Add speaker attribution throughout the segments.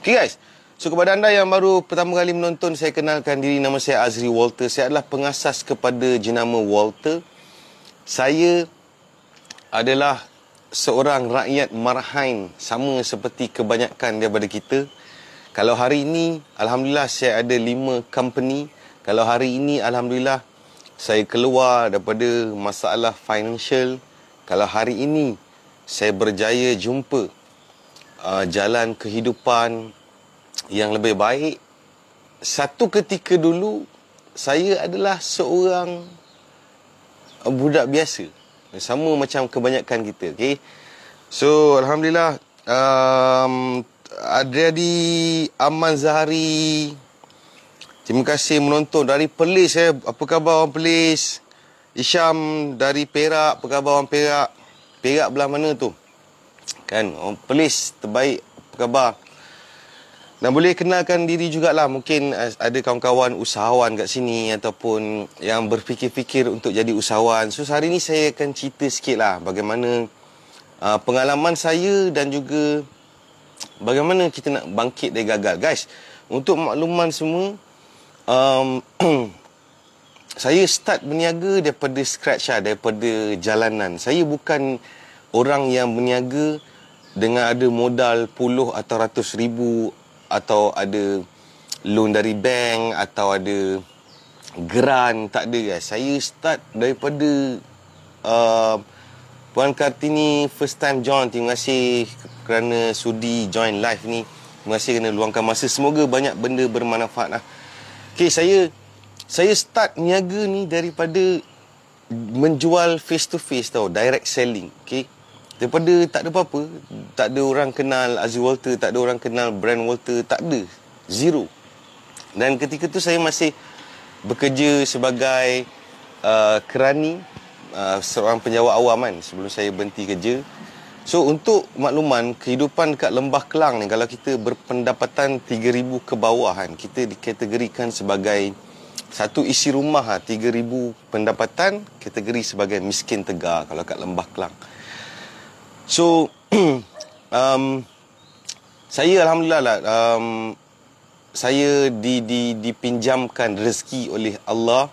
Speaker 1: Okay guys, so kepada anda yang baru pertama kali menonton, saya kenalkan diri nama saya Azri Walter. Saya adalah pengasas kepada jenama Walter. Saya adalah seorang rakyat marahain sama seperti kebanyakan daripada kita. Kalau hari ini, Alhamdulillah saya ada lima company. Kalau hari ini, Alhamdulillah saya keluar daripada masalah financial. Kalau hari ini, saya berjaya jumpa uh, jalan kehidupan yang lebih baik. Satu ketika dulu saya adalah seorang uh, budak biasa. Sama macam kebanyakan kita, okey. So alhamdulillah um di Aman Zahari Terima kasih menonton dari Perlis eh. Apa khabar orang Perlis? Isyam dari Perak, apa khabar orang Perak? Perak belah mana tu? Kan, orang Perlis terbaik, apa khabar? Dan boleh kenalkan diri jugalah. Mungkin ada kawan-kawan usahawan kat sini Ataupun yang berfikir-fikir untuk jadi usahawan. So hari ni saya akan cerita sikit lah Bagaimana uh, pengalaman saya dan juga Bagaimana kita nak bangkit dari gagal. Guys, untuk makluman semua um, Saya start berniaga daripada scratch lah Daripada jalanan. Saya bukan orang yang berniaga Dengan ada modal puluh atau ratus ribu atau ada loan dari bank atau ada grant tak ada guys. Saya start daripada uh, Puan Kartini first time join. Terima kasih kerana sudi join live ni. Terima kasih kerana luangkan masa. Semoga banyak benda bermanfaat lah. Okay, saya saya start niaga ni daripada menjual face to face tau direct selling. Okay Daripada tak ada apa-apa, tak ada orang kenal Azri Walter, tak ada orang kenal brand Walter, tak ada. Zero. Dan ketika tu saya masih bekerja sebagai uh, kerani, uh, seorang penjawat awam kan, sebelum saya berhenti kerja. So untuk makluman, kehidupan kat Lembah Kelang ni, kalau kita berpendapatan 3,000 ke bawah kan, kita dikategorikan sebagai satu isi rumah ha, 3,000 pendapatan, kategori sebagai miskin tegar kalau kat Lembah Kelang. So um, saya alhamdulillah lah um, saya di, di, dipinjamkan rezeki oleh Allah.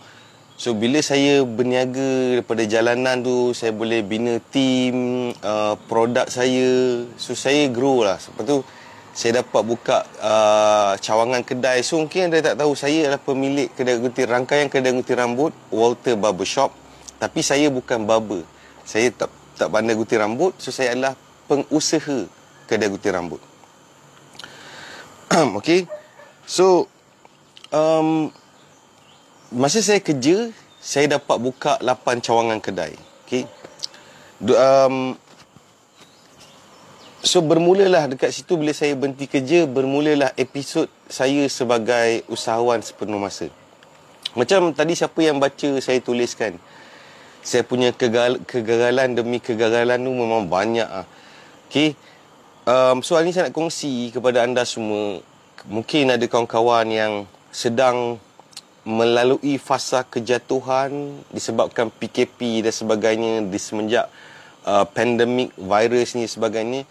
Speaker 1: So bila saya berniaga daripada jalanan tu saya boleh bina tim uh, produk saya. So saya grow lah. Lepas tu saya dapat buka uh, cawangan kedai. So mungkin anda tak tahu saya adalah pemilik kedai gunting rangkaian kedai gunting rambut Walter Barbershop. Tapi saya bukan barber. Saya tak tak pandai gunting rambut so saya adalah pengusaha kedai gunting rambut. Okey. So um, masa saya kerja saya dapat buka 8 cawangan kedai. Okey. Um, so bermulalah dekat situ bila saya berhenti kerja bermulalah episod saya sebagai usahawan sepenuh masa. Macam tadi siapa yang baca saya tuliskan saya punya kegal- kegagalan demi kegagalan tu memang banyak ah. Okey. Um, soal ni saya nak kongsi kepada anda semua. Mungkin ada kawan-kawan yang sedang melalui fasa kejatuhan disebabkan PKP dan sebagainya di semenjak uh, pandemik virus ni sebagainya.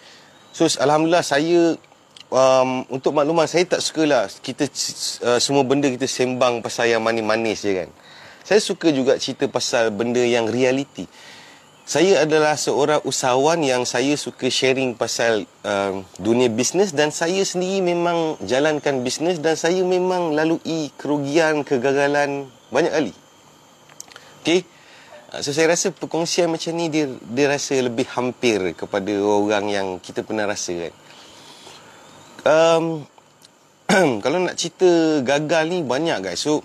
Speaker 1: So alhamdulillah saya um, untuk makluman saya tak sukalah kita uh, semua benda kita sembang pasal yang manis-manis je kan. Saya suka juga cerita pasal benda yang realiti. Saya adalah seorang usahawan yang saya suka sharing pasal uh, dunia bisnes dan saya sendiri memang jalankan bisnes dan saya memang lalui kerugian, kegagalan banyak kali. Okey. Uh, so saya rasa perkongsian macam ni dia dia rasa lebih hampir kepada orang yang kita pernah rasa kan. Um, kalau nak cerita gagal ni banyak guys. So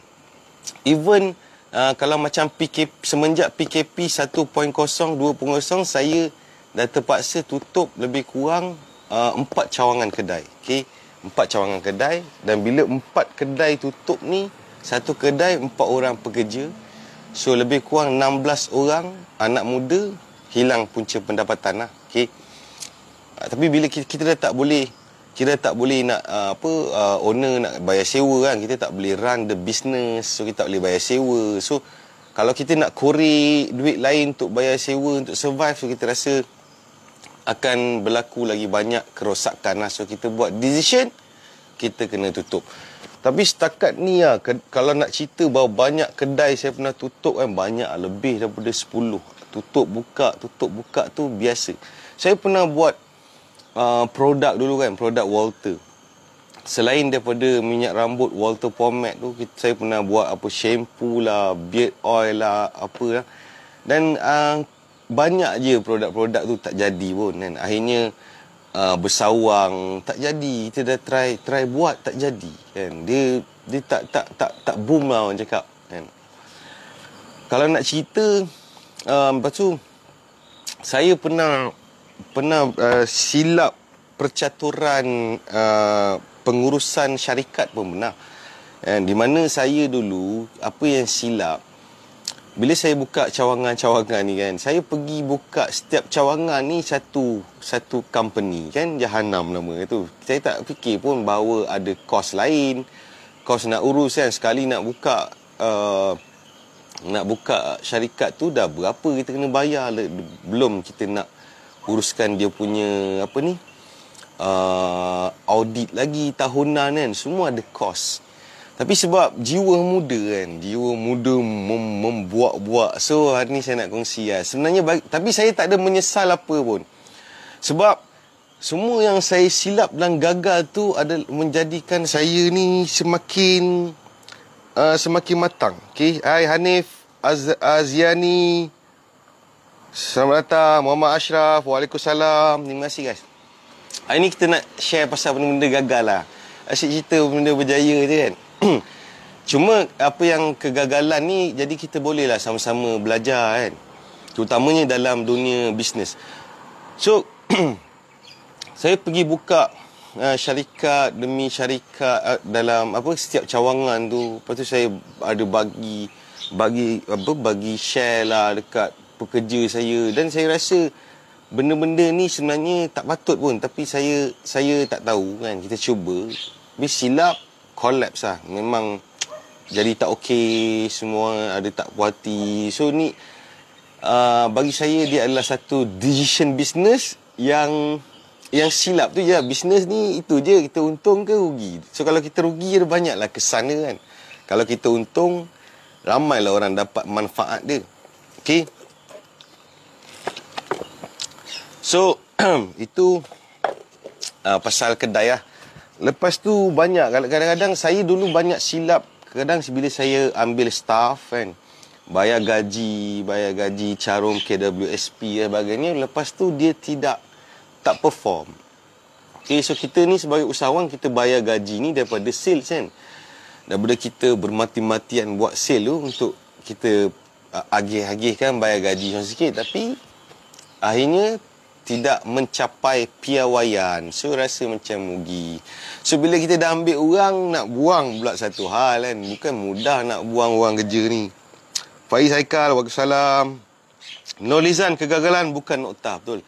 Speaker 1: even uh, kalau macam PKP semenjak PKP 1.0 2.0 saya dah terpaksa tutup lebih kurang uh, empat cawangan kedai okey? Empat cawangan kedai dan bila empat kedai tutup ni satu kedai empat orang pekerja. So lebih kurang 16 orang anak muda hilang punca pendapatan lah okey? Uh, tapi bila kita, kita dah tak boleh kita tak boleh nak uh, apa uh, owner nak bayar sewa kan kita tak boleh run the business so kita tak boleh bayar sewa so kalau kita nak korek duit lain untuk bayar sewa untuk survive so kita rasa akan berlaku lagi banyak kerosakan lah. so kita buat decision kita kena tutup. Tapi setakat ni lah, ke, kalau nak cerita bahawa banyak kedai saya pernah tutup kan, banyak lebih daripada 10. Tutup, buka, tutup, buka tu biasa. Saya pernah buat uh, produk dulu kan, produk Walter. Selain daripada minyak rambut Walter Pomade tu, kita, saya pernah buat apa shampoo lah, beard oil lah, apa lah. Dan uh, banyak je produk-produk tu tak jadi pun kan. Akhirnya uh, bersawang tak jadi. Kita dah try try buat tak jadi kan. Dia dia tak tak tak tak boom lah orang cakap kan. Kalau nak cerita uh, lepas tu saya pernah pernah uh, silap percaturan uh, pengurusan syarikat pun pernah. Kan? Di mana saya dulu apa yang silap bila saya buka cawangan-cawangan ni kan saya pergi buka setiap cawangan ni satu satu company kan Jahanam nama itu saya tak fikir pun bahawa ada kos lain kos nak urus kan sekali nak buka uh, nak buka syarikat tu dah berapa kita kena bayar belum kita nak uruskan dia punya apa ni uh, audit lagi tahunan kan semua ada kos tapi sebab jiwa muda kan, jiwa muda mem- membuat-buat. So hari ni saya nak kongsi lah. Sebenarnya, bagi, tapi saya tak ada menyesal apa pun. Sebab semua yang saya silap dan gagal tu ada menjadikan saya ni semakin uh, semakin matang. Okay, hai Hanif Az- Aziani. Selamat datang Muhammad Ashraf. Waalaikumsalam. Terima kasih guys. Hari ni kita nak share pasal benda-benda gagal lah. Asyik cerita benda berjaya je kan. Cuma apa yang kegagalan ni jadi kita bolehlah sama-sama belajar kan. Terutamanya dalam dunia bisnes. So saya pergi buka uh, syarikat demi syarikat uh, dalam apa setiap cawangan tu. Lepas tu saya ada bagi bagi apa bagi share lah dekat pekerja saya. Dan saya rasa benda-benda ni sebenarnya tak patut pun. Tapi saya saya tak tahu kan. Kita cuba. Habis silap collapse lah. Memang jadi tak okey semua ada tak puati so ni uh, bagi saya dia adalah satu decision business yang yang silap tu je bisnes ni itu je kita untung ke rugi? So kalau kita rugi ada banyak lah kesan kan. Kalau kita untung ramailah orang dapat manfaat dia. Okey so itu uh, pasal kedai lah Lepas tu banyak kadang-kadang saya dulu banyak silap kadang bila saya ambil staff kan bayar gaji, bayar gaji carum KWSP dan sebagainya lepas tu dia tidak tak perform. Okay, so kita ni sebagai usahawan kita bayar gaji ni daripada sales kan. Daripada kita bermati-matian buat sale tu untuk kita uh, agih-agihkan bayar gaji sikit tapi akhirnya tidak mencapai piawaian. So rasa macam mugi. So bila kita dah ambil orang nak buang pula satu hal kan. Bukan mudah nak buang orang kerja ni. Faiz Haikal, Waalaikumsalam. No Lizan, kegagalan bukan nokta. Betul.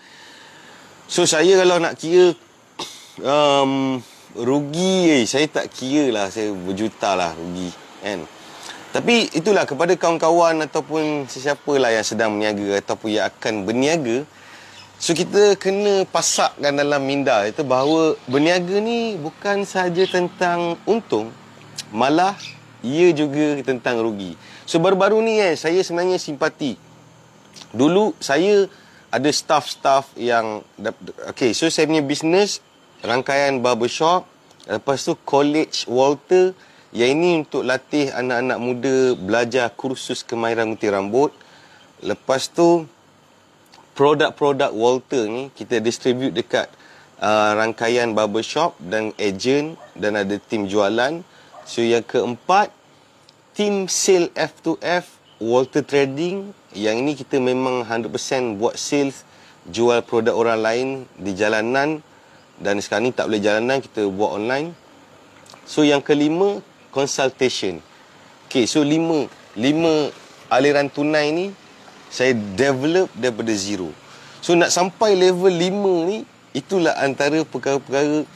Speaker 1: So saya kalau nak kira um, rugi, eh, saya tak kira lah. Saya berjuta lah rugi. Kan? Tapi itulah kepada kawan-kawan ataupun sesiapa lah yang sedang berniaga ataupun yang akan berniaga, So kita kena pasakkan dalam minda itu bahawa berniaga ni bukan sahaja tentang untung, malah ia juga tentang rugi. So baru-baru ni eh saya sebenarnya simpati. Dulu saya ada staff-staff yang okay, so saya punya bisnes rangkaian barbershop, lepas tu college Walter yang ini untuk latih anak-anak muda belajar kursus kemahiran gunting rambut. Lepas tu produk-produk Walter ni kita distribute dekat uh, rangkaian barbershop dan agent dan ada tim jualan. So yang keempat, tim sale F2F Walter Trading. Yang ini kita memang 100% buat sales jual produk orang lain di jalanan dan sekarang ni tak boleh jalanan kita buat online. So yang kelima, consultation. Okay, so lima, lima aliran tunai ni saya develop daripada zero. So nak sampai level 5 ni itulah antara perkara-perkara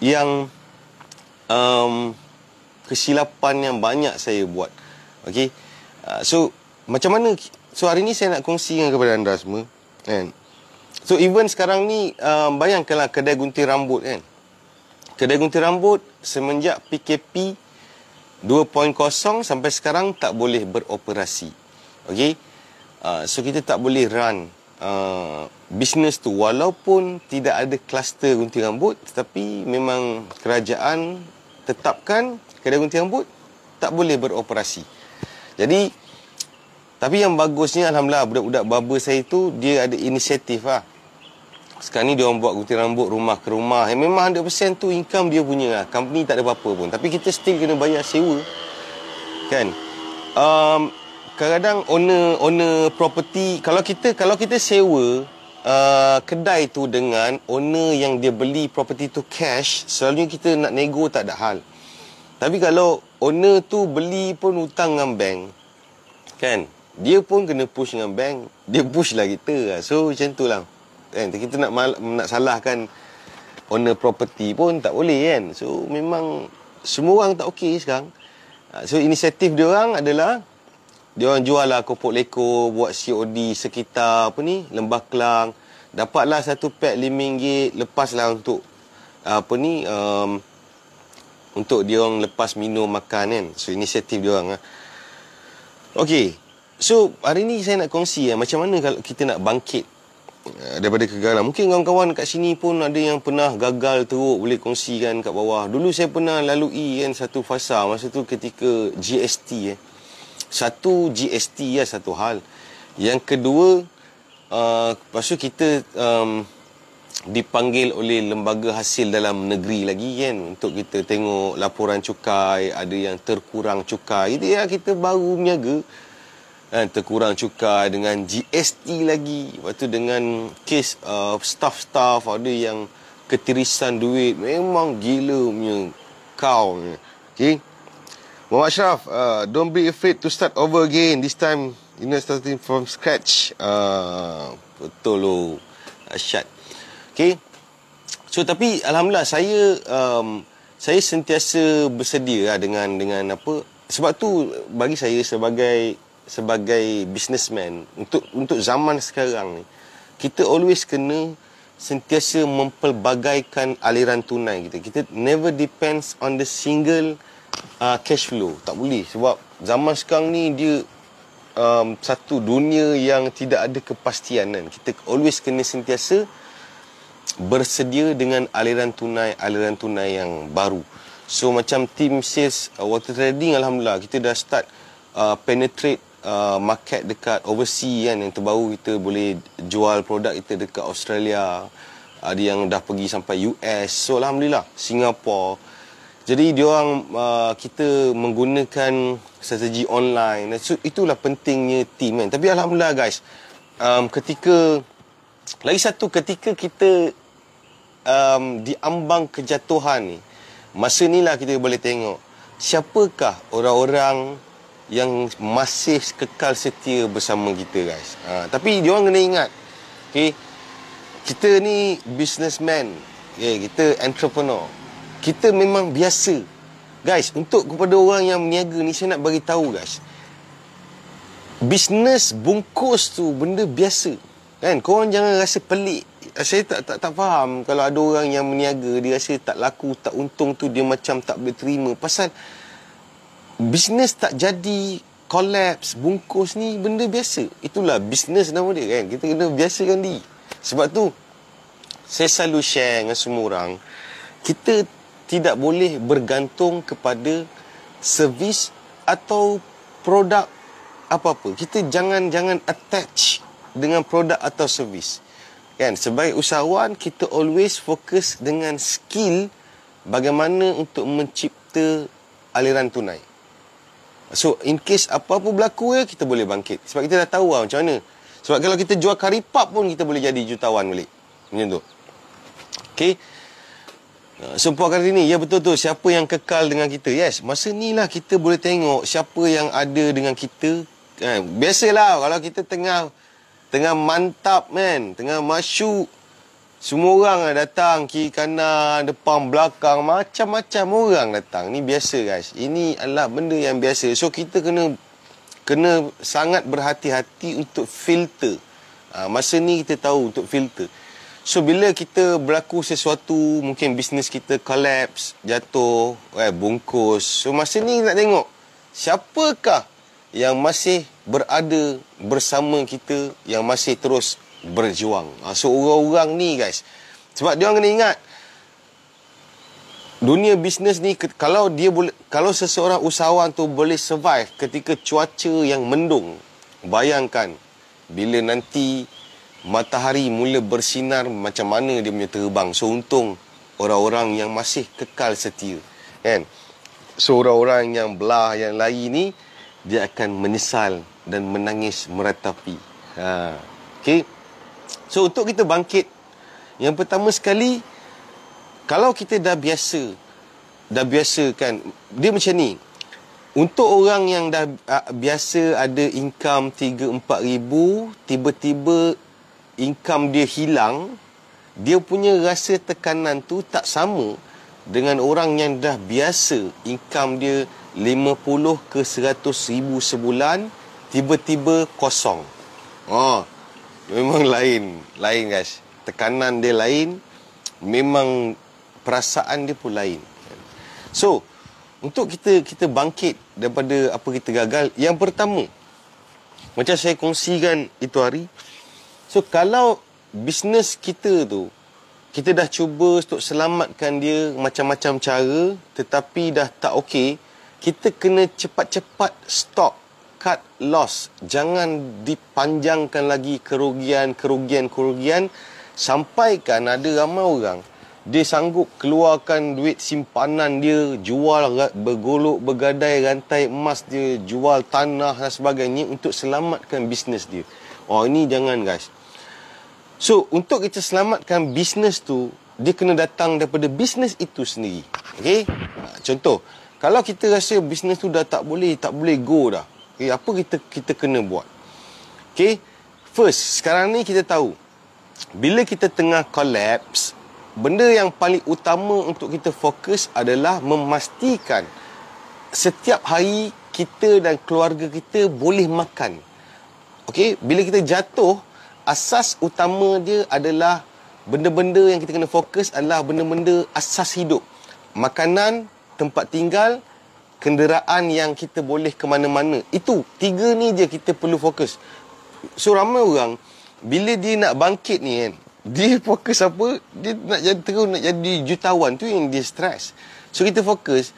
Speaker 1: yang um, kesilapan yang banyak saya buat. Okay. Uh, so macam mana so hari ni saya nak kongsi dengan kepada anda semua kan. So even sekarang ni um, bayangkanlah kedai gunting rambut kan. kedai gunting rambut semenjak PKP 2.0 sampai sekarang tak boleh beroperasi. Okey. Uh, so kita tak boleh run uh, bisnes tu walaupun tidak ada kluster gunting rambut tetapi memang kerajaan tetapkan kedai gunting rambut tak boleh beroperasi. Jadi tapi yang bagusnya alhamdulillah budak-budak barber saya tu dia ada inisiatif lah. Sekarang ni dia orang buat gunting rambut rumah ke rumah. Yang memang 100% tu income dia punya lah. Company tak ada apa-apa pun. Tapi kita still kena bayar sewa. Kan? Um, kadang-kadang owner owner property kalau kita kalau kita sewa uh, kedai tu dengan owner yang dia beli property tu cash, selalunya kita nak nego tak ada hal. Tapi kalau owner tu beli pun hutang dengan bank. Kan? Dia pun kena push dengan bank. Dia push lah kita. So macam tu lah kan kita nak mal, nak salahkan owner property pun tak boleh kan so memang semua orang tak okey sekarang ha, so inisiatif dia orang adalah dia orang jual lah kopok leko buat COD sekitar apa ni Lembah Kelang dapatlah satu pack RM5 lepaslah untuk apa ni um, untuk dia orang lepas minum makan kan so inisiatif dia orang lah. Okey. So hari ni saya nak kongsi ya, macam mana kalau kita nak bangkit Eh, daripada kegagalan. Mungkin kawan-kawan kat sini pun ada yang pernah gagal teruk boleh kongsikan kat bawah. Dulu saya pernah lalui kan satu fasa masa tu ketika GST eh. Satu GST ya satu hal. Yang kedua uh, lepas tu kita um, dipanggil oleh lembaga hasil dalam negeri lagi kan? Untuk kita tengok laporan cukai ada yang terkurang cukai. Itu ya kita baru menyaga kan terkurang cukai dengan GST lagi. Lepas tu dengan kes uh, staff-staff ada yang ketirisan duit. Memang gila punya kau okay Muhammad Ashraf uh, don't be afraid to start over again. This time you know starting from scratch. Uh, betul lo asyad okay. So tapi alhamdulillah saya um, saya sentiasa bersedia lah dengan dengan apa. Sebab tu bagi saya sebagai sebagai businessman untuk untuk zaman sekarang ni kita always kena sentiasa mempelbagaikan aliran tunai kita. Kita never depends on the single uh, cash flow. Tak boleh sebab zaman sekarang ni dia um, satu dunia yang tidak ada kepastian kan. Kita always kena sentiasa bersedia dengan aliran tunai aliran tunai yang baru. So macam team sales uh, water trading alhamdulillah kita dah start uh, penetrate uh, market dekat overseas kan. Yang terbaru kita boleh jual produk kita dekat Australia ada yang dah pergi sampai US so alhamdulillah Singapore jadi dia orang uh, kita menggunakan strategi online so itulah pentingnya team kan tapi alhamdulillah guys um, ketika lagi satu ketika kita um, diambang kejatuhan ni masa inilah kita boleh tengok siapakah orang-orang yang masih kekal setia bersama kita guys. Ha, tapi dia orang kena ingat. Okay, kita ni businessman. Okay, kita entrepreneur. Kita memang biasa. Guys, untuk kepada orang yang meniaga ni saya nak bagi tahu guys. Bisnes bungkus tu benda biasa. Kan? Kau orang jangan rasa pelik. Saya tak tak tak faham kalau ada orang yang meniaga dia rasa tak laku, tak untung tu dia macam tak boleh terima pasal bisnes tak jadi collapse bungkus ni benda biasa itulah bisnes nama dia kan kita kena biasakan diri sebab tu saya selalu share dengan semua orang kita tidak boleh bergantung kepada servis atau produk apa-apa kita jangan jangan attach dengan produk atau servis kan sebagai usahawan kita always fokus dengan skill bagaimana untuk mencipta aliran tunai So in case apa-apa berlaku ya kita boleh bangkit. Sebab kita dah tahu lah macam mana. Sebab kalau kita jual kari pap pun kita boleh jadi jutawan balik. Macam tu. Okay. So puan kali ni, ya betul tu. Siapa yang kekal dengan kita? Yes, masa ni lah kita boleh tengok siapa yang ada dengan kita. Eh, biasalah kalau kita tengah tengah mantap man. Tengah masyuk. Semua orang lah datang kiri kanan, depan, belakang, macam-macam orang datang. Ni biasa guys. Ini adalah benda yang biasa. So kita kena kena sangat berhati-hati untuk filter. Ha, masa ni kita tahu untuk filter. So bila kita berlaku sesuatu mungkin bisnes kita collapse, jatuh, eh bungkus. So masa ni nak tengok siapakah yang masih berada bersama kita yang masih terus berjuang. Ha, so orang-orang ni guys. Sebab dia orang kena ingat dunia bisnes ni kalau dia boleh kalau seseorang usahawan tu boleh survive ketika cuaca yang mendung. Bayangkan bila nanti matahari mula bersinar macam mana dia punya terbang. So untung orang-orang yang masih kekal setia. Kan? So orang-orang yang belah yang lain ni dia akan menyesal dan menangis meratapi. Ha. Okay. So untuk kita bangkit yang pertama sekali kalau kita dah biasa dah biasa kan dia macam ni untuk orang yang dah uh, biasa ada income 3 4 ribu tiba-tiba income dia hilang, dia punya rasa tekanan tu tak sama dengan orang yang dah biasa income dia 50 ke 100 ribu sebulan, tiba-tiba kosong. Oh, memang lain. Lain guys. Tekanan dia lain. Memang perasaan dia pun lain. So, untuk kita kita bangkit daripada apa kita gagal, yang pertama, macam saya kongsikan itu hari, So kalau bisnes kita tu kita dah cuba untuk selamatkan dia macam-macam cara tetapi dah tak okey, kita kena cepat-cepat stop cut loss. Jangan dipanjangkan lagi kerugian, kerugian, kerugian sampaikan ada ramai orang dia sanggup keluarkan duit simpanan dia jual bergolok bergadai rantai emas dia jual tanah dan sebagainya untuk selamatkan bisnes dia. Oh ini jangan guys. So, untuk kita selamatkan bisnes tu, dia kena datang daripada bisnes itu sendiri. Okay? Ha, contoh, kalau kita rasa bisnes tu dah tak boleh, tak boleh go dah. Okay, apa kita kita kena buat? Okay? First, sekarang ni kita tahu. Bila kita tengah collapse, benda yang paling utama untuk kita fokus adalah memastikan setiap hari kita dan keluarga kita boleh makan. Okay? Bila kita jatuh, asas utama dia adalah benda-benda yang kita kena fokus adalah benda-benda asas hidup. Makanan, tempat tinggal, kenderaan yang kita boleh ke mana-mana. Itu tiga ni je kita perlu fokus. So ramai orang bila dia nak bangkit ni kan, dia fokus apa? Dia nak jadi terus nak jadi jutawan tu yang dia stres. So kita fokus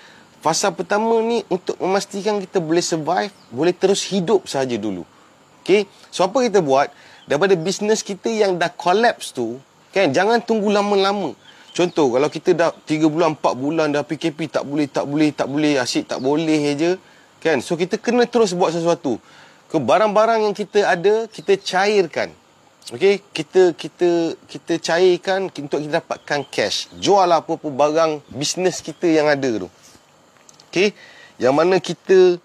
Speaker 1: fasa pertama ni untuk memastikan kita boleh survive, boleh terus hidup saja dulu. Okay? So apa kita buat? Daripada bisnes kita yang dah collapse tu kan jangan tunggu lama-lama. Contoh kalau kita dah 3 bulan 4 bulan dah PKP tak boleh tak boleh tak boleh asyik tak boleh aja kan. So kita kena terus buat sesuatu. Ke barang-barang yang kita ada kita cairkan. Okey kita kita kita cairkan untuk kita dapatkan cash. Jual apa-apa barang bisnes kita yang ada tu. Okey yang mana kita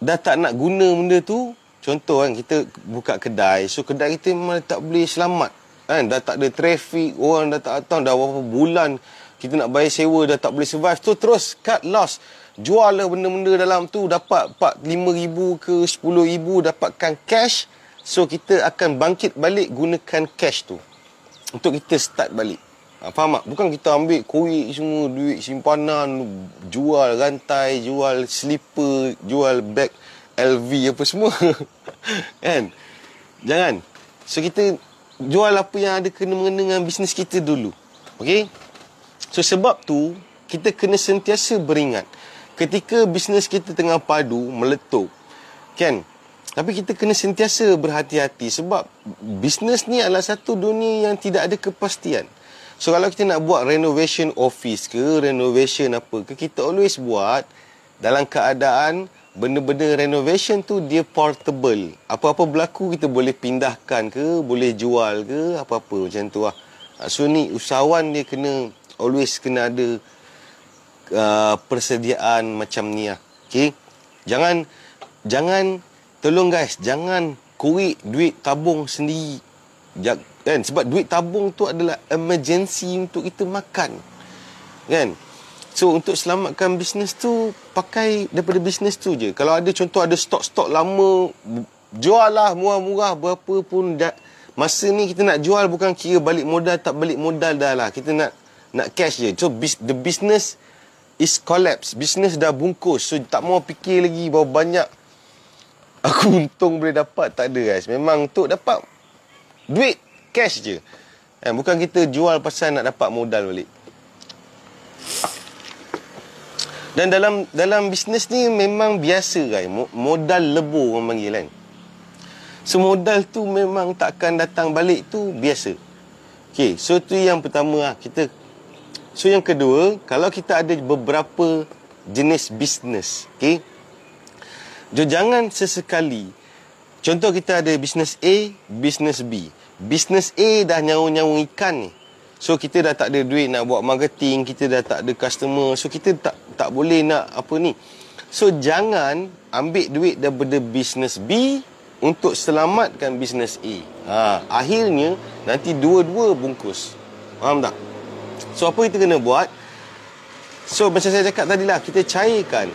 Speaker 1: dah tak nak guna benda tu Contoh kan kita buka kedai, so kedai kita memang tak boleh selamat. Kan dah tak ada trafik, orang dah tak datang dah berapa bulan kita nak bayar sewa dah tak boleh survive. Tu terus cut loss. Jual lah benda-benda dalam tu dapat 4 ribu ke 10 ribu dapatkan cash. So kita akan bangkit balik gunakan cash tu. Untuk kita start balik. Ha, faham tak? Bukan kita ambil kuih semua, duit simpanan, jual rantai, jual slipper, jual bag. LV apa semua. Kan? Jangan. So kita jual apa yang ada kena mengena dengan bisnes kita dulu. Okey? So sebab tu kita kena sentiasa beringat. Ketika bisnes kita tengah padu meletup kan? Tapi kita kena sentiasa berhati-hati sebab bisnes ni adalah satu dunia yang tidak ada kepastian. So kalau kita nak buat renovation office ke renovation apa ke kita always buat dalam keadaan benda-benda renovation tu dia portable. Apa-apa berlaku kita boleh pindahkan ke, boleh jual ke, apa-apa macam tu lah. Ah, so ni usahawan dia kena always kena ada uh, persediaan macam ni lah. Okay? Jangan, jangan, tolong guys, jangan kurik duit tabung sendiri. Kan? Sebab duit tabung tu adalah emergency untuk kita makan. Kan? So untuk selamatkan bisnes tu pakai daripada bisnes tu je. Kalau ada contoh ada stok-stok lama jual lah murah-murah berapa pun da- masa ni kita nak jual bukan kira balik modal tak balik modal dah lah. Kita nak nak cash je. So the business is collapse. Business dah bungkus. So tak mau fikir lagi bahawa banyak aku untung boleh dapat. Tak ada guys. Memang untuk dapat duit cash je. Eh, bukan kita jual pasal nak dapat modal balik. Dan dalam dalam bisnes ni memang biasa guys. Modal lebur orang panggil kan. Semodal tu memang takkan datang balik tu biasa. Okay, so tu yang pertama lah. Kita So yang kedua, kalau kita ada beberapa jenis bisnes, okay? Jo jangan sesekali. Contoh kita ada bisnes A, bisnes B. Bisnes A dah nyawa-nyawa ikan ni. So kita dah tak ada duit nak buat marketing, kita dah tak ada customer. So kita tak tak boleh nak apa ni. So jangan ambil duit daripada bisnes B untuk selamatkan bisnes A. Ha, akhirnya nanti dua-dua bungkus. Faham tak? So apa kita kena buat? So macam saya cakap tadi lah, kita cairkan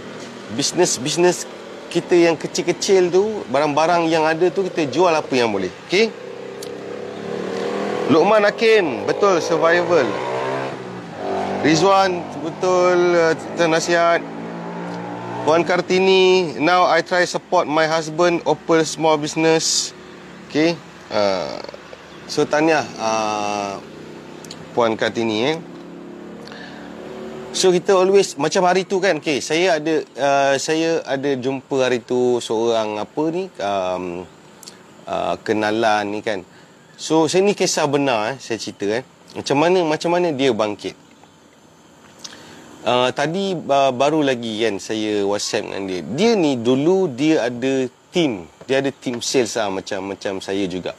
Speaker 1: bisnes-bisnes kita yang kecil-kecil tu, barang-barang yang ada tu kita jual apa yang boleh. Okay? Luqman Hakim, betul survival. Rizwan, betul uh, nasihat. Puan Kartini, now I try support my husband open small business. Okay. Uh, so tanya uh, Puan Kartini eh. So kita always macam hari tu kan. Okay, saya ada uh, saya ada jumpa hari tu seorang apa ni um, uh, kenalan ni kan. So saya ni kisah benar eh, saya cerita eh. Macam mana macam mana dia bangkit. Uh, tadi uh, baru lagi kan saya WhatsApp dengan dia. Dia ni dulu dia ada team. Dia ada team sales lah macam macam saya juga.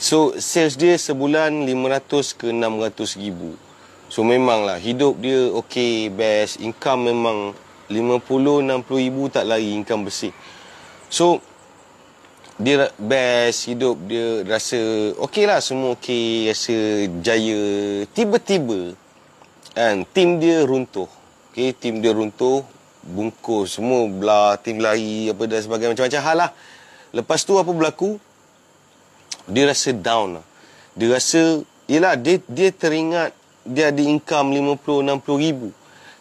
Speaker 1: So sales dia sebulan 500 ke 600 ribu. So memanglah hidup dia okay best. Income memang 50 60 ribu tak lari income bersih. So dia best hidup dia rasa okay lah semua okay rasa jaya tiba-tiba Kan tim dia runtuh. Okey, tim dia runtuh, bungkus semua belah, tim lari apa dan sebagainya macam-macam hal lah. Lepas tu apa berlaku? Dia rasa down. Lah. Dia rasa yalah dia dia teringat dia ada income 50 60 ribu.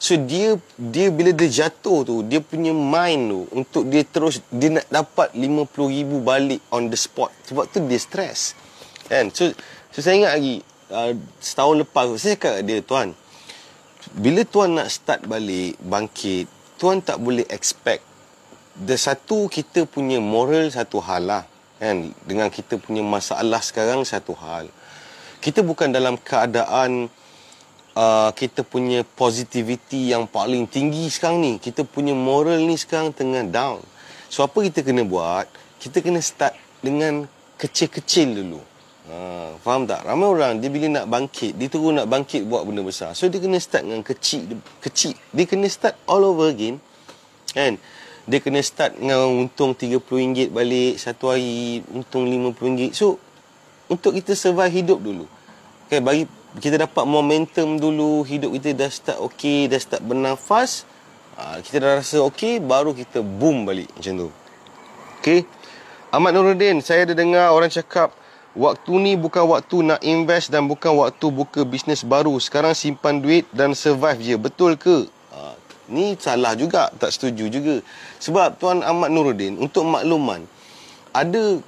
Speaker 1: So dia dia bila dia jatuh tu dia punya mind tu untuk dia terus dia nak dapat 50 ribu balik on the spot sebab tu dia stress. Kan? So, so saya ingat lagi uh, setahun lepas saya cakap dia tuan bila tuan nak start balik bangkit tuan tak boleh expect the satu kita punya moral satu hal lah kan dengan kita punya masalah sekarang satu hal kita bukan dalam keadaan uh, kita punya positivity yang paling tinggi sekarang ni kita punya moral ni sekarang tengah down so apa kita kena buat kita kena start dengan kecil-kecil dulu Ha, faham tak? Ramai orang dia bila nak bangkit, dia terus nak bangkit buat benda besar. So dia kena start dengan kecil, kecil. Dia kena start all over again. Kan? Dia kena start dengan untung RM30 balik satu hari, untung RM50. So untuk kita survive hidup dulu. Okay, bagi kita dapat momentum dulu, hidup kita dah start okey, dah start bernafas. Ha, kita dah rasa okey, baru kita boom balik macam tu. Okay. Ahmad Nuruddin, saya ada dengar orang cakap Waktu ni bukan waktu nak invest dan bukan waktu buka bisnes baru. Sekarang simpan duit dan survive je. Betul ke? Ha, ni salah juga. Tak setuju juga. Sebab Tuan Ahmad Nuruddin, untuk makluman, ada,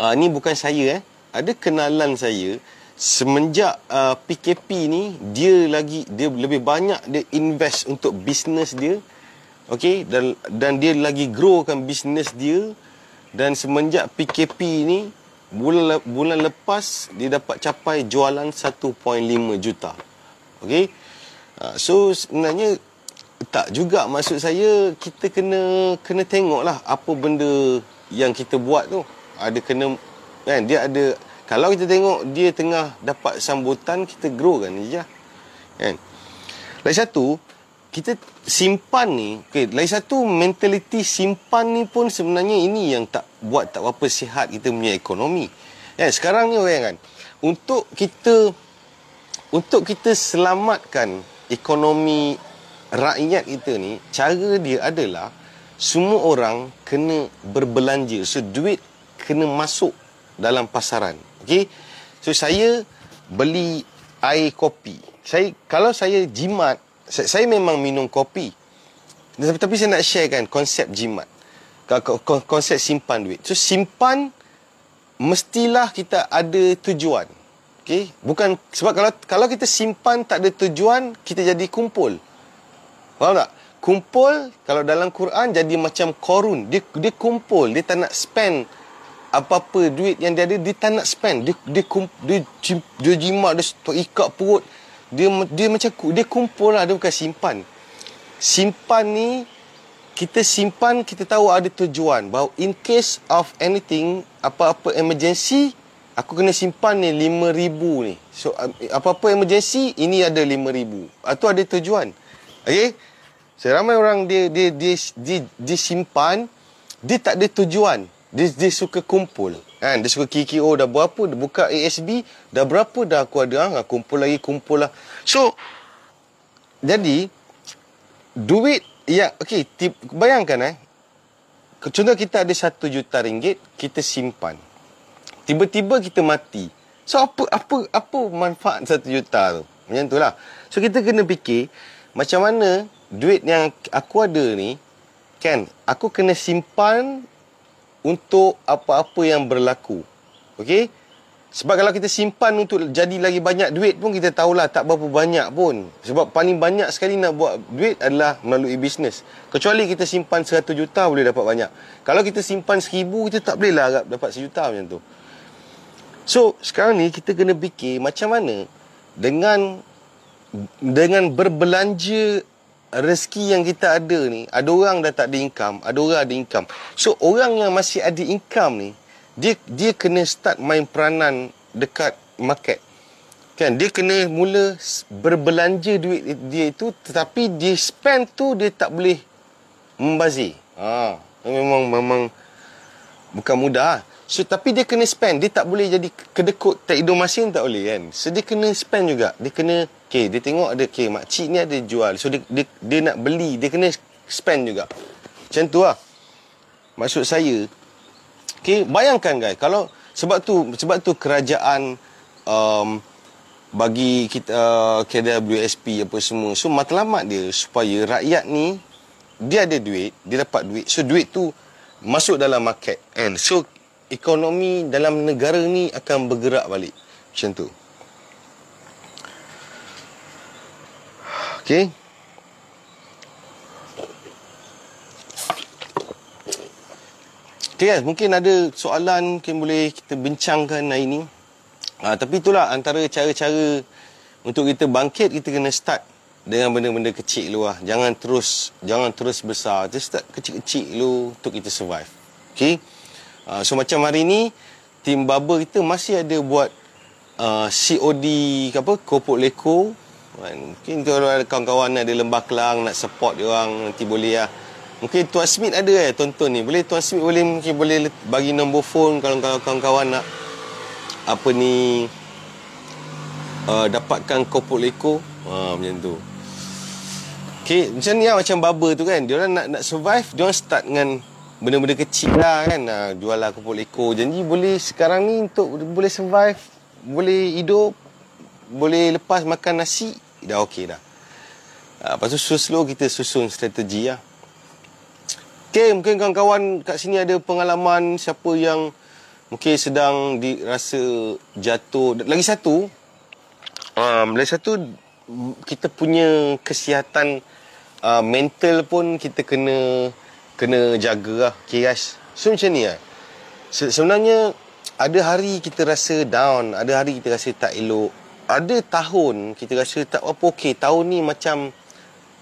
Speaker 1: ha, ni bukan saya eh, ada kenalan saya, semenjak uh, PKP ni, dia lagi, dia lebih banyak dia invest untuk bisnes dia. Okay, dan dan dia lagi growkan bisnes dia. Dan semenjak PKP ni, bulan bulan lepas dia dapat capai jualan 1.5 juta. Okey. Uh, so sebenarnya tak juga maksud saya kita kena kena tengoklah apa benda yang kita buat tu. Ada kena kan dia ada kalau kita tengok dia tengah dapat sambutan kita grow kan je. Kan. Lagi satu kita simpan ni okay, lain satu mentaliti simpan ni pun sebenarnya ini yang tak buat tak apa sihat kita punya ekonomi ya sekarang ni orang kan untuk kita untuk kita selamatkan ekonomi rakyat kita ni cara dia adalah semua orang kena berbelanja so duit kena masuk dalam pasaran. Okey. So saya beli air kopi. Saya kalau saya jimat, saya, saya memang minum kopi. Tapi, tapi saya nak sharekan konsep jimat. Konsep simpan duit. So simpan mestilah kita ada tujuan. Okey, bukan sebab kalau kalau kita simpan tak ada tujuan, kita jadi kumpul. Faham tak? Kumpul kalau dalam Quran jadi macam korun. Dia dia kumpul, dia tak nak spend apa-apa duit yang dia ada dia tak nak spend. Dia dia dia, dia, dia jimat dia ikat perut. Dia dia macam dia kumpul lah, dia bukan simpan. Simpan ni kita simpan kita tahu ada tujuan bahawa in case of anything apa-apa emergency aku kena simpan ni 5000 ni. So apa-apa emergency ini ada 5000. Itu ada tujuan. Okey? Seramai orang dia dia dia dia, dia simpan dia tak ada tujuan. Dia dia suka kumpul. Kan? Dia suka kiki oh dah berapa dia buka ASB dah berapa dah aku ada ha? kumpul lagi kumpul lah. So jadi duit ya okey bayangkan eh contoh kita ada satu juta ringgit kita simpan tiba-tiba kita mati. So apa apa apa manfaat satu juta tu? Macam tu lah. So kita kena fikir macam mana duit yang aku ada ni kan aku kena simpan untuk apa-apa yang berlaku. Okey? Sebab kalau kita simpan untuk jadi lagi banyak duit pun kita tahulah tak berapa banyak pun. Sebab paling banyak sekali nak buat duit adalah melalui bisnes. Kecuali kita simpan 100 juta boleh dapat banyak. Kalau kita simpan 1000 kita tak boleh lah dapat sejuta macam tu. So sekarang ni kita kena fikir macam mana dengan dengan berbelanja rezeki yang kita ada ni, ada orang dah tak ada income, ada orang ada income. So orang yang masih ada income ni, dia dia kena start main peranan dekat market. Kan dia kena mula berbelanja duit dia itu tetapi dia spend tu dia tak boleh membazir. Ha, memang memang bukan mudah. So tapi dia kena spend, dia tak boleh jadi kedekut tak hidung masin tak boleh kan. So dia kena spend juga. Dia kena okay, dia tengok ada okay, mak cik ni ada jual. So dia, dia dia nak beli, dia kena spend juga. Macam tu lah. Maksud saya okay, bayangkan guys kalau sebab tu sebab tu kerajaan um, bagi kita uh, KWSP apa semua. So matlamat dia supaya rakyat ni dia ada duit, dia dapat duit. So duit tu masuk dalam market and so ekonomi dalam negara ni akan bergerak balik. Macam tu. Okey. Okay guys, mungkin ada soalan mungkin boleh kita bincangkan hari ni. Ha, tapi itulah antara cara-cara untuk kita bangkit, kita kena start dengan benda-benda kecil dulu lah. Jangan terus jangan terus besar. Kita start kecil-kecil dulu untuk kita survive. Okay. Uh, so macam hari ni tim baba kita masih ada buat uh, COD ke apa kopok leko kan mungkin kalau ada kawan-kawan ada lembah kelang nak support dia orang nanti boleh lah mungkin tuan Smith ada eh tonton ni. Boleh tuan Smith boleh mungkin boleh bagi nombor phone kalau kawan-kawan nak apa ni uh, dapatkan kopok leko. Uh, macam tu. Okay, macam ni lah macam baba tu kan. Dia orang nak, nak survive Dia orang start dengan benda-benda kecil lah kan. Uh, jual lah kumpul ekor janji boleh sekarang ni untuk boleh survive boleh hidup boleh lepas makan nasi dah okey dah uh, lepas tu slow-slow kita susun strategi lah Okay, mungkin kawan-kawan kat sini ada pengalaman siapa yang mungkin sedang dirasa jatuh. Lagi satu, um, lagi satu kita punya kesihatan uh, mental pun kita kena kena jaga lah. Okay guys. So macam ni lah. Se- sebenarnya ada hari kita rasa down. Ada hari kita rasa tak elok. Ada tahun kita rasa tak apa okey. Tahun ni macam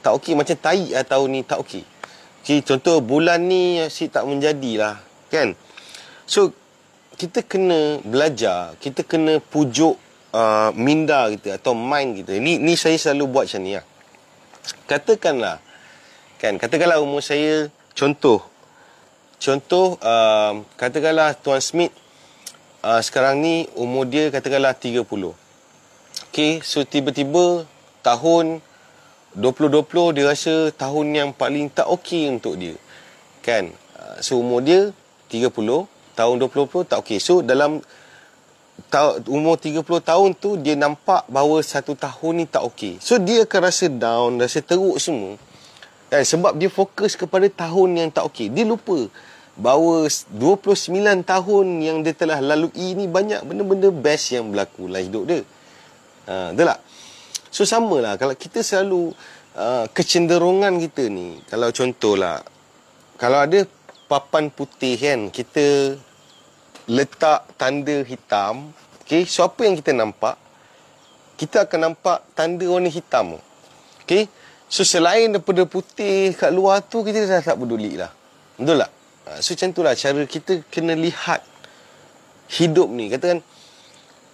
Speaker 1: tak okey. Macam taik lah tahun ni tak okey. Okay, contoh bulan ni si tak menjadilah. Kan? So kita kena belajar. Kita kena pujuk uh, minda kita atau mind kita. Ni, ni saya selalu buat macam ni lah. Katakanlah. Kan, katakanlah umur saya contoh contoh uh, katakanlah tuan Smith uh, sekarang ni umur dia katakanlah 30 okey so tiba-tiba tahun 2020 dia rasa tahun yang paling tak okey untuk dia kan uh, so umur dia 30 tahun 20 tak okey. So dalam ta- umur 30 tahun tu dia nampak bahawa satu tahun ni tak okey. So dia akan rasa down, rasa teruk semua. Dan sebab dia fokus kepada tahun yang tak okey. Dia lupa bahawa 29 tahun yang dia telah lalui ni banyak benda-benda best yang berlaku dalam hidup dia. Ha, betul tak? So sama lah kalau kita selalu uh, kecenderungan kita ni kalau contohlah kalau ada papan putih kan kita letak tanda hitam okey? So apa yang kita nampak? Kita akan nampak tanda warna hitam okey? So selain daripada putih kat luar tu kita dah tak peduli lah betul tak? Ha, so macam itulah cara kita kena lihat hidup ni. Katakan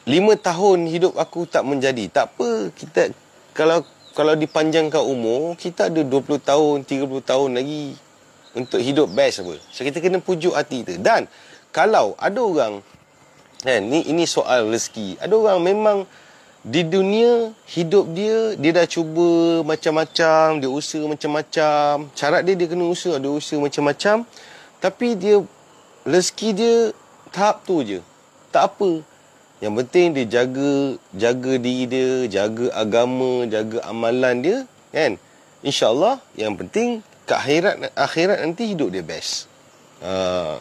Speaker 1: lima tahun hidup aku tak menjadi tak apa kita kalau kalau dipanjangkan umur kita ada 20 tahun 30 tahun lagi untuk hidup best apa. So kita kena pujuk hati kita. Dan kalau ada orang kan ni ini soal rezeki. Ada orang memang di dunia hidup dia dia dah cuba macam-macam, dia usaha macam-macam. Cara dia dia kena usaha, dia usaha macam-macam. Tapi dia rezeki dia tahap tu je. Tak apa. Yang penting dia jaga jaga diri dia, jaga agama, jaga amalan dia, kan? InsyaAllah yang penting ke akhirat akhirat nanti hidup dia best. Ha.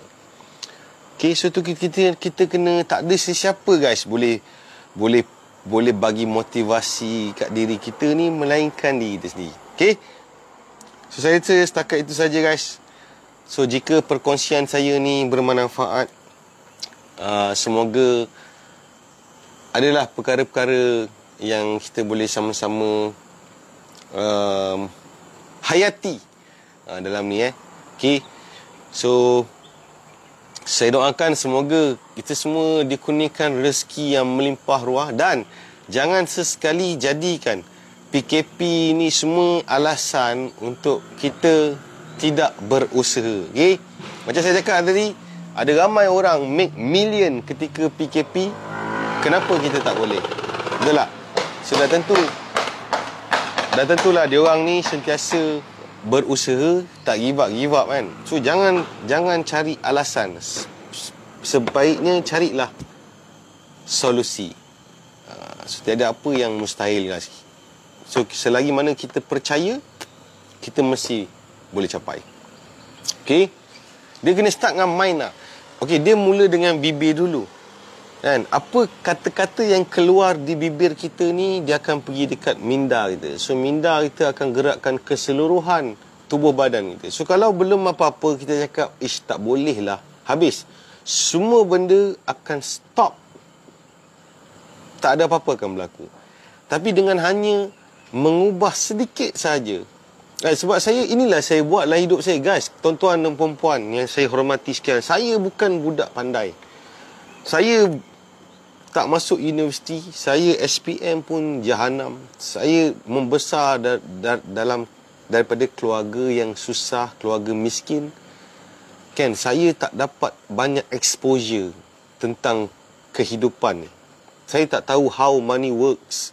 Speaker 1: Okay, so tu kita kita kena tak ada sesiapa guys boleh boleh boleh bagi motivasi kat diri kita ni melainkan diri kita sendiri. Okay. So saya rasa setakat itu saja guys. So jika perkongsian saya ni bermanfaat uh, semoga adalah perkara-perkara yang kita boleh sama-sama um, hayati uh, dalam ni eh. Okey. So saya doakan semoga kita semua dikurniakan rezeki yang melimpah ruah dan jangan sesekali jadikan PKP ni semua alasan untuk kita tidak berusaha. Okey. Macam saya cakap tadi, ada ramai orang make million ketika PKP. Kenapa kita tak boleh? Betul tak? Sudah tentu Dah tentulah dia orang ni sentiasa berusaha tak give up give up kan? So jangan jangan cari alasan. Sebaiknya carilah solusi. Uh, so tiada apa yang mustahil guys. So selagi mana kita percaya kita mesti boleh capai. Okey? Dia kena start dengan mind lah. Okey dia mula dengan bibir dulu kan? Apa kata-kata yang keluar di bibir kita ni dia akan pergi dekat minda kita. So minda kita akan gerakkan keseluruhan tubuh badan kita. So kalau belum apa-apa kita cakap ish tak boleh lah. Habis. Semua benda akan stop. Tak ada apa-apa akan berlaku. Tapi dengan hanya mengubah sedikit saja. Eh, sebab saya inilah saya buatlah hidup saya. Guys tuan-tuan dan puan-puan yang saya hormati sekalian saya bukan budak pandai. Saya tak masuk universiti, saya SPM pun jahanam. Saya membesar da- da- dalam daripada keluarga yang susah, keluarga miskin. Kan, saya tak dapat banyak exposure tentang kehidupan. Saya tak tahu how money works.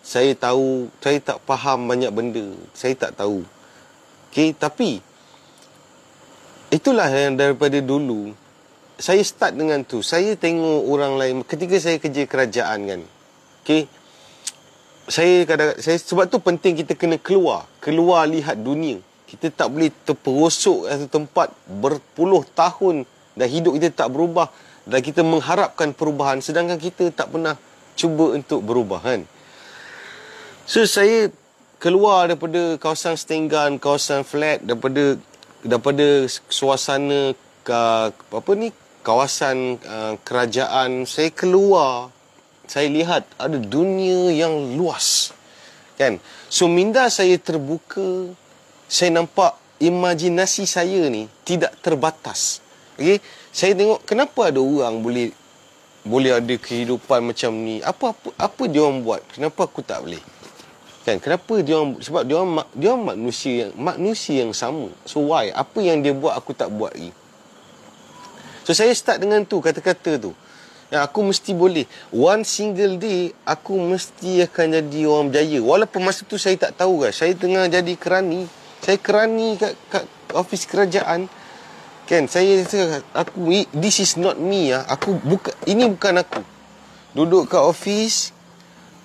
Speaker 1: Saya tahu, saya tak faham banyak benda. Saya tak tahu. Okay, tapi itulah yang daripada dulu saya start dengan tu. Saya tengok orang lain ketika saya kerja kerajaan kan. Okey. Saya kadang saya sebab tu penting kita kena keluar, keluar lihat dunia. Kita tak boleh terperosok satu tempat berpuluh tahun dan hidup kita tak berubah dan kita mengharapkan perubahan sedangkan kita tak pernah cuba untuk berubah kan. So saya keluar daripada kawasan Stenggan, kawasan flat daripada daripada suasana ke, apa ni kawasan uh, kerajaan saya keluar saya lihat ada dunia yang luas kan? So minda saya terbuka saya nampak imajinasi saya ni tidak terbatas. Okey? Saya tengok kenapa ada orang boleh boleh ada kehidupan macam ni? Apa apa apa dia orang buat? Kenapa aku tak boleh? Kan? Kenapa dia orang sebab dia orang dia orang manusia yang manusia yang sama. So why? Apa yang dia buat aku tak buat lagi So saya start dengan tu kata-kata tu. Yang aku mesti boleh. One single day aku mesti akan jadi orang berjaya. Walaupun masa tu saya tak tahu guys. Saya tengah jadi kerani. Saya kerani kat, kat ofis kerajaan. Kan saya aku this is not me ah. Aku bukan ini bukan aku. Duduk kat office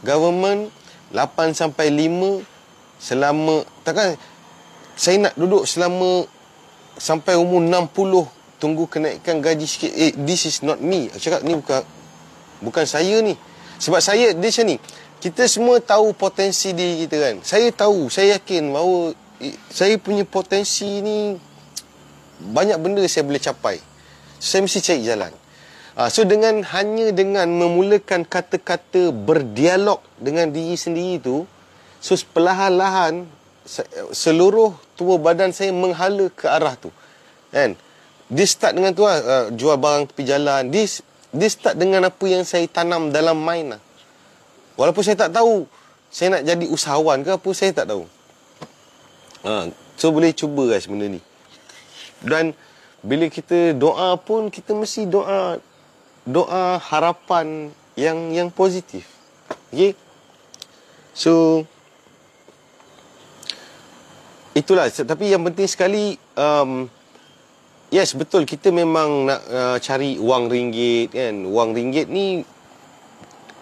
Speaker 1: government 8 sampai 5 selama takkan saya nak duduk selama sampai umur 60 tunggu kenaikan gaji sikit. Eh this is not me. Aku cakap ni bukan bukan saya ni. Sebab saya dia macam ni. Kita semua tahu potensi diri kita kan. Saya tahu, saya yakin bahawa saya punya potensi ni banyak benda saya boleh capai. Saya mesti cari jalan. Uh, so dengan hanya dengan memulakan kata-kata berdialog dengan diri sendiri tu, so perlahan-lahan seluruh tubuh badan saya menghala ke arah tu. Kan? Dia start dengan tu lah, uh, jual barang tepi jalan. Dia, dia start dengan apa yang saya tanam dalam mind lah. Walaupun saya tak tahu saya nak jadi usahawan ke apa, saya tak tahu. Uh, so boleh cuba guys benda ni. Dan bila kita doa pun kita mesti doa doa harapan yang yang positif. Okey. So itulah tapi yang penting sekali um, yes betul. Kita memang nak uh, cari wang ringgit kan. Wang ringgit ni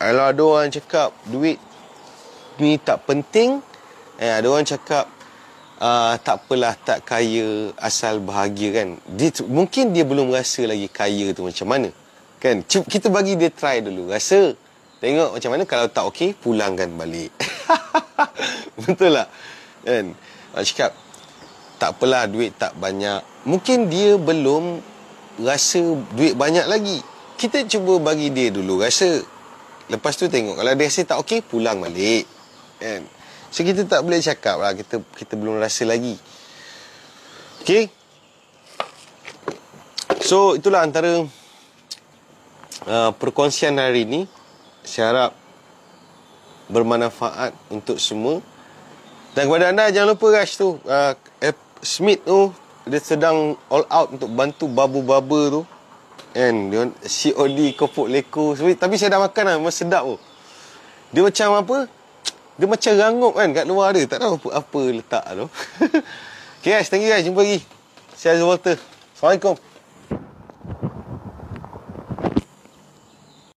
Speaker 1: kalau ada orang cakap duit ni tak penting. Eh ada orang cakap uh, tak apalah tak kaya asal bahagia kan? Dia mungkin dia belum rasa lagi kaya tu macam mana kan? Kita bagi dia try dulu. Rasa tengok macam mana. Kalau tak okey pulangkan balik. Betul lah kan? Nak cakap tak apalah duit tak banyak mungkin dia belum rasa duit banyak lagi. Kita cuba bagi dia dulu rasa. Lepas tu tengok kalau dia rasa tak okey pulang balik kan? So kita tak boleh cakap lah kita, kita belum rasa lagi. Okay So itulah antara uh, Perkongsian hari ini Saya harap Bermanfaat untuk semua. Dan kepada anda jangan lupa guys tu uh, Smith tu Dia sedang all out untuk bantu babu-baba tu And dia COD kopok leko Tapi saya dah makan lah Memang sedap tu Dia macam apa dia macam rangup kan kat luar dia. Tak tahu apa, apa letak tu. okay guys, thank you guys. Jumpa lagi. Saya Walter. Assalamualaikum.